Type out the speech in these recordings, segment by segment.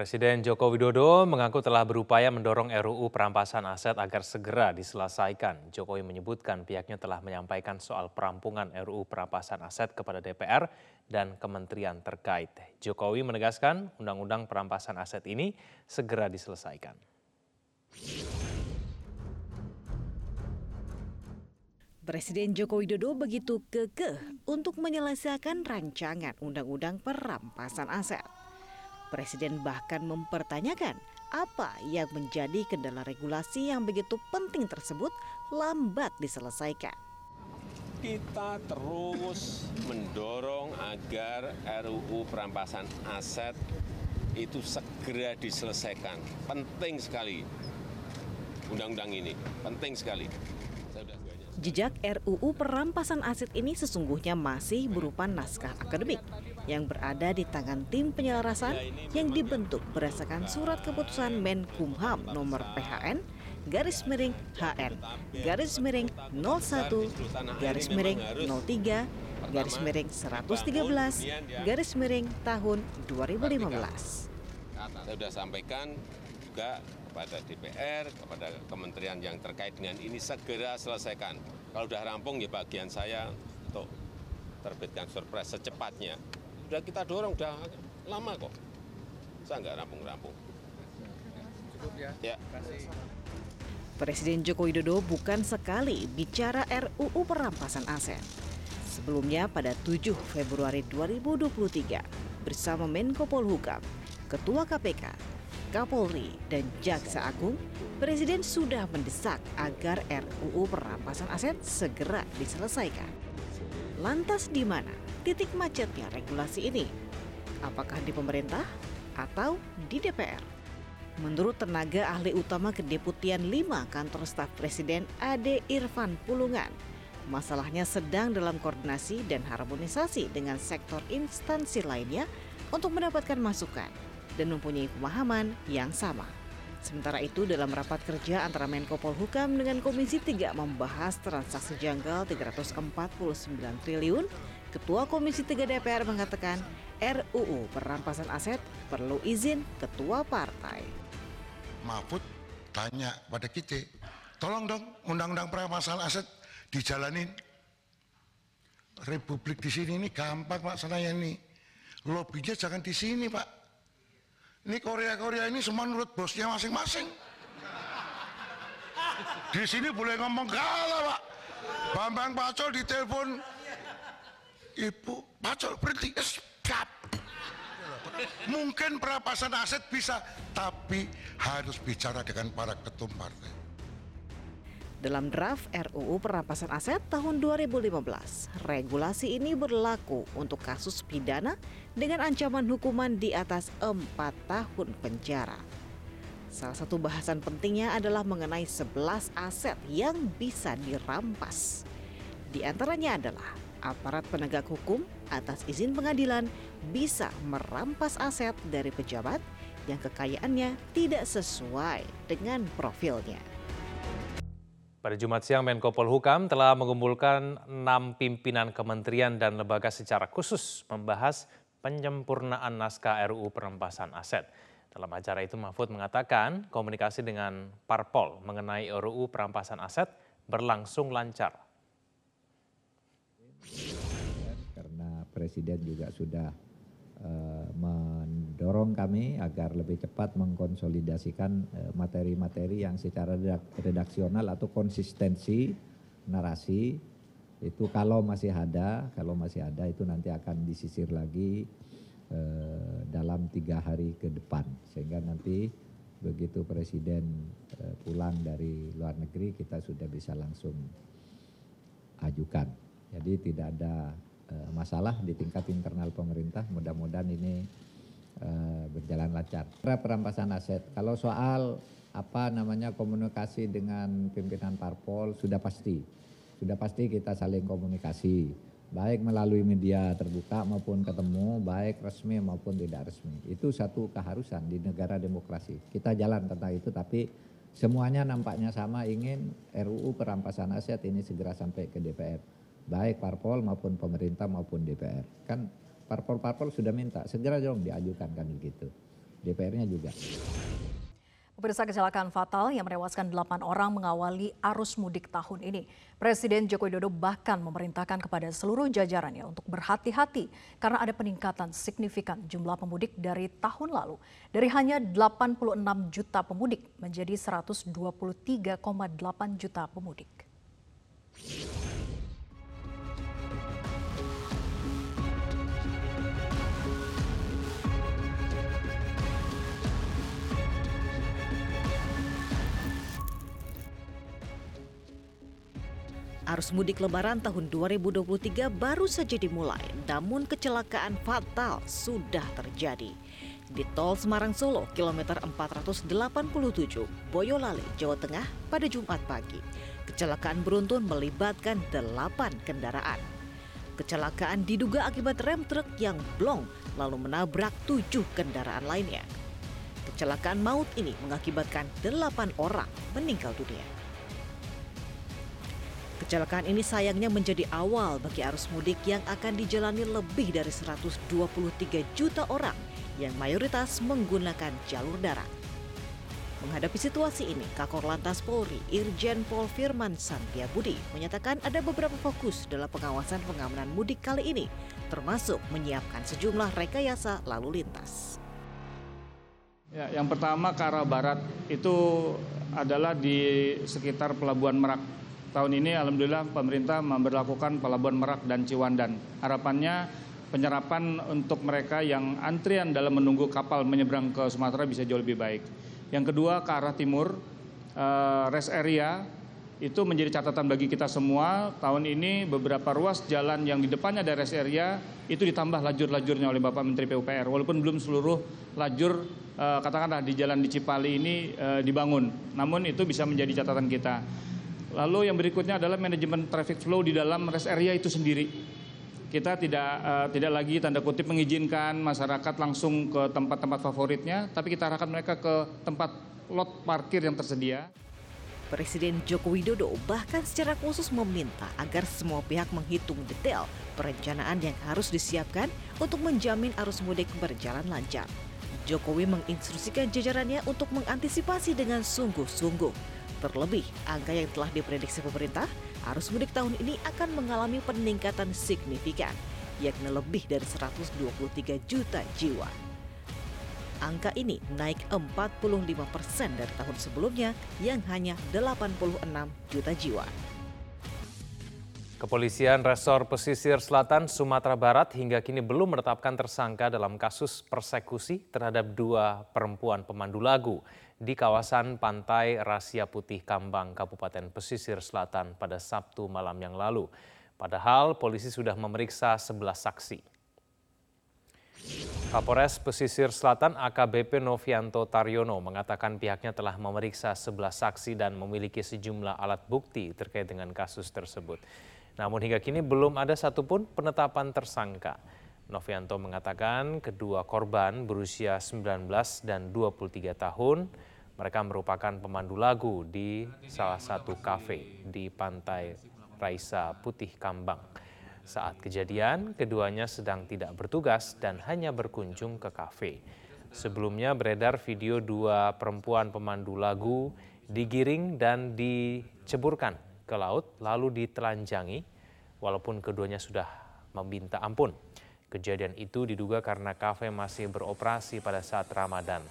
Presiden Joko Widodo mengaku telah berupaya mendorong RUU perampasan aset agar segera diselesaikan. Jokowi menyebutkan pihaknya telah menyampaikan soal perampungan RUU perampasan aset kepada DPR dan kementerian terkait. Jokowi menegaskan undang-undang perampasan aset ini segera diselesaikan. Presiden Joko Widodo begitu kekeh untuk menyelesaikan rancangan undang-undang perampasan aset. Presiden bahkan mempertanyakan apa yang menjadi kendala regulasi yang begitu penting tersebut lambat diselesaikan. Kita terus mendorong agar RUU perampasan aset itu segera diselesaikan. Penting sekali undang-undang ini, penting sekali. Jejak RUU perampasan aset ini sesungguhnya masih berupa naskah akademik yang berada di tangan tim penyelarasan yang dibentuk berdasarkan surat keputusan Menkumham nomor PHN garis miring HN garis miring 01 garis miring 03 garis miring 113 garis miring tahun 2015. Saya sudah sampaikan juga kepada DPR, kepada kementerian yang terkait dengan ini segera selesaikan. Kalau sudah rampung ya bagian saya untuk terbitkan surprise secepatnya. Sudah kita dorong, sudah lama kok. Saya nggak rampung-rampung. Cukup ya. ya. Presiden Joko Widodo bukan sekali bicara RUU perampasan aset. Sebelumnya pada 7 Februari 2023 bersama Menko Polhukam, Ketua KPK, Kapolri, dan Jaksa Agung, Presiden sudah mendesak agar RUU perampasan aset segera diselesaikan. Lantas di mana titik macetnya regulasi ini? Apakah di pemerintah atau di DPR? Menurut tenaga ahli utama Kedeputian 5 Kantor Staf Presiden Ade Irfan Pulungan, masalahnya sedang dalam koordinasi dan harmonisasi dengan sektor instansi lainnya untuk mendapatkan masukan dan mempunyai pemahaman yang sama. Sementara itu dalam rapat kerja antara Menko Polhukam dengan Komisi 3 membahas transaksi janggal 349 triliun, Ketua Komisi 3 DPR mengatakan RUU perampasan aset perlu izin ketua partai. Mahfud tanya pada kita, tolong dong undang-undang perampasan aset dijalanin. Republik di sini ini gampang pak saya ini. Lobbynya jangan di sini pak ini Korea-Korea ini semua menurut bosnya masing-masing. Di sini boleh ngomong kalah pak. Bambang Pacol ditelepon, Ibu Pacol berhenti, stop. Mungkin perampasan aset bisa, tapi harus bicara dengan para ketum partai. Dalam draft RUU perampasan aset tahun 2015, regulasi ini berlaku untuk kasus pidana dengan ancaman hukuman di atas 4 tahun penjara. Salah satu bahasan pentingnya adalah mengenai 11 aset yang bisa dirampas. Di antaranya adalah aparat penegak hukum atas izin pengadilan bisa merampas aset dari pejabat yang kekayaannya tidak sesuai dengan profilnya. Pada Jumat siang, Menko Polhukam telah mengumpulkan enam pimpinan kementerian dan lembaga secara khusus membahas penyempurnaan naskah RUU perampasan aset. Dalam acara itu Mahfud mengatakan komunikasi dengan Parpol mengenai RUU perampasan aset berlangsung lancar. Karena Presiden juga sudah mendorong kami agar lebih cepat mengkonsolidasikan eh, materi-materi yang secara redaksional atau konsistensi narasi itu kalau masih ada, kalau masih ada itu nanti akan disisir lagi eh, dalam tiga hari ke depan sehingga nanti begitu presiden eh, pulang dari luar negeri kita sudah bisa langsung ajukan. Jadi tidak ada eh, masalah di tingkat internal pemerintah. Mudah-mudahan ini Eh, berjalan lancar. Perampasan aset. Kalau soal apa namanya komunikasi dengan pimpinan parpol sudah pasti. Sudah pasti kita saling komunikasi. Baik melalui media terbuka maupun ketemu, baik resmi maupun tidak resmi. Itu satu keharusan di negara demokrasi. Kita jalan tentang itu tapi semuanya nampaknya sama ingin RUU perampasan aset ini segera sampai ke DPR. Baik parpol maupun pemerintah maupun DPR. Kan parpol-parpol sudah minta segera dong diajukan kan begitu. DPR-nya juga. Pemirsa kecelakaan fatal yang menewaskan 8 orang mengawali arus mudik tahun ini. Presiden Joko Widodo bahkan memerintahkan kepada seluruh jajarannya untuk berhati-hati karena ada peningkatan signifikan jumlah pemudik dari tahun lalu. Dari hanya 86 juta pemudik menjadi 123,8 juta pemudik. Arus mudik lebaran tahun 2023 baru saja dimulai, namun kecelakaan fatal sudah terjadi. Di tol Semarang Solo, kilometer 487, Boyolali, Jawa Tengah pada Jumat pagi. Kecelakaan beruntun melibatkan delapan kendaraan. Kecelakaan diduga akibat rem truk yang blong lalu menabrak tujuh kendaraan lainnya. Kecelakaan maut ini mengakibatkan delapan orang meninggal dunia. Kecelakaan ini sayangnya menjadi awal bagi arus mudik yang akan dijalani lebih dari 123 juta orang yang mayoritas menggunakan jalur darat. Menghadapi situasi ini, Kakor Lantas Polri Irjen Pol Firman Santiabudi menyatakan ada beberapa fokus dalam pengawasan pengamanan mudik kali ini, termasuk menyiapkan sejumlah rekayasa lalu lintas. Ya, yang pertama ke arah barat itu adalah di sekitar Pelabuhan Merak tahun ini alhamdulillah pemerintah memperlakukan Pelabuhan Merak dan Ciwandan. Harapannya penyerapan untuk mereka yang antrian dalam menunggu kapal menyeberang ke Sumatera bisa jauh lebih baik. Yang kedua ke arah timur, eh, rest area itu menjadi catatan bagi kita semua. Tahun ini beberapa ruas jalan yang di depannya ada rest area itu ditambah lajur-lajurnya oleh Bapak Menteri PUPR. Walaupun belum seluruh lajur eh, katakanlah di jalan di Cipali ini eh, dibangun, namun itu bisa menjadi catatan kita. Lalu yang berikutnya adalah manajemen traffic flow di dalam rest area itu sendiri. Kita tidak uh, tidak lagi tanda kutip mengizinkan masyarakat langsung ke tempat-tempat favoritnya, tapi kita arahkan mereka ke tempat lot parkir yang tersedia. Presiden Joko Widodo bahkan secara khusus meminta agar semua pihak menghitung detail perencanaan yang harus disiapkan untuk menjamin arus mudik berjalan lancar. Jokowi menginstruksikan jajarannya untuk mengantisipasi dengan sungguh-sungguh Terlebih, angka yang telah diprediksi pemerintah, arus mudik tahun ini akan mengalami peningkatan signifikan, yakni lebih dari 123 juta jiwa. Angka ini naik 45 persen dari tahun sebelumnya yang hanya 86 juta jiwa. Kepolisian Resor Pesisir Selatan Sumatera Barat hingga kini belum menetapkan tersangka dalam kasus persekusi terhadap dua perempuan pemandu lagu di kawasan pantai Rasia Putih Kambang, Kabupaten Pesisir Selatan pada Sabtu malam yang lalu. Padahal polisi sudah memeriksa 11 saksi. Kapolres Pesisir Selatan AKBP Novianto Taryono mengatakan pihaknya telah memeriksa 11 saksi dan memiliki sejumlah alat bukti terkait dengan kasus tersebut. Namun hingga kini belum ada satupun penetapan tersangka. Novianto mengatakan kedua korban berusia 19 dan 23 tahun. Mereka merupakan pemandu lagu di salah satu kafe di pantai Raisa Putih Kambang. Saat kejadian, keduanya sedang tidak bertugas dan hanya berkunjung ke kafe. Sebelumnya beredar video dua perempuan pemandu lagu digiring dan diceburkan ke laut lalu ditelanjangi walaupun keduanya sudah meminta ampun. Kejadian itu diduga karena kafe masih beroperasi pada saat Ramadan.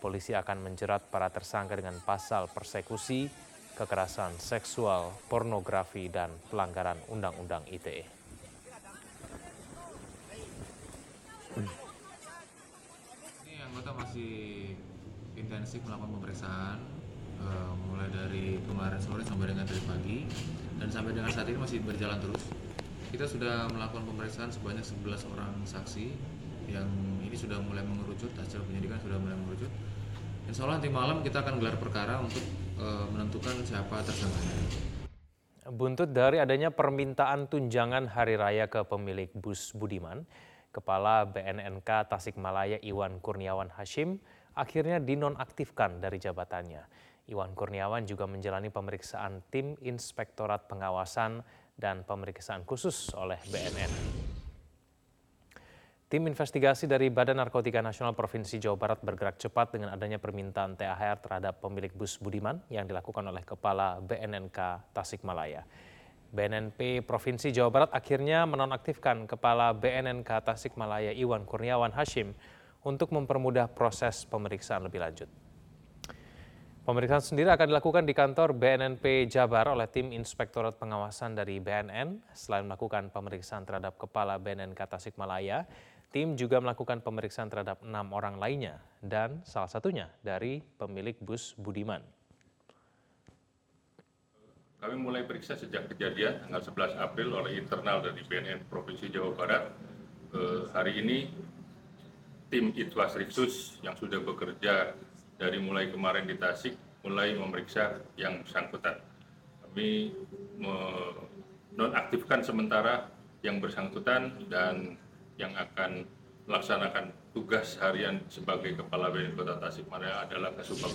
Polisi akan menjerat para tersangka dengan pasal persekusi, kekerasan seksual, pornografi, dan pelanggaran Undang-Undang ITE. Ini anggota masih intensif melakukan pemeriksaan uh, mulai dari kemarin sore sampai dengan tadi pagi dan sampai dengan saat ini masih berjalan terus. Kita sudah melakukan pemeriksaan sebanyak 11 orang saksi yang ini sudah mulai mengerucut, hasil penyidikan sudah mulai mengerucut. Insya Allah nanti malam kita akan gelar perkara untuk e, menentukan siapa tersangkanya. Buntut dari adanya permintaan tunjangan hari raya ke pemilik bus Budiman, Kepala BNNK Tasikmalaya Iwan Kurniawan Hashim akhirnya dinonaktifkan dari jabatannya. Iwan Kurniawan juga menjalani pemeriksaan tim Inspektorat Pengawasan dan Pemeriksaan Khusus oleh BNN. Tim investigasi dari Badan Narkotika Nasional Provinsi Jawa Barat bergerak cepat dengan adanya permintaan THR terhadap pemilik bus Budiman yang dilakukan oleh Kepala BNNK Tasikmalaya. BNNP Provinsi Jawa Barat akhirnya menonaktifkan Kepala BNNK Tasikmalaya Iwan Kurniawan Hashim untuk mempermudah proses pemeriksaan lebih lanjut. Pemeriksaan sendiri akan dilakukan di kantor BNNP Jabar oleh tim Inspektorat Pengawasan dari BNN. Selain melakukan pemeriksaan terhadap Kepala BNNK Tasikmalaya, tim juga melakukan pemeriksaan terhadap enam orang lainnya dan salah satunya dari pemilik bus Budiman. Kami mulai periksa sejak kejadian tanggal 11 April oleh internal dari BNN Provinsi Jawa Barat. Eh, hari ini tim Itwas Riksus yang sudah bekerja dari mulai kemarin di Tasik mulai memeriksa yang bersangkutan. Kami menonaktifkan sementara yang bersangkutan dan yang akan melaksanakan tugas harian sebagai Kepala BNN Kota Tasikmalaya adalah Kasubag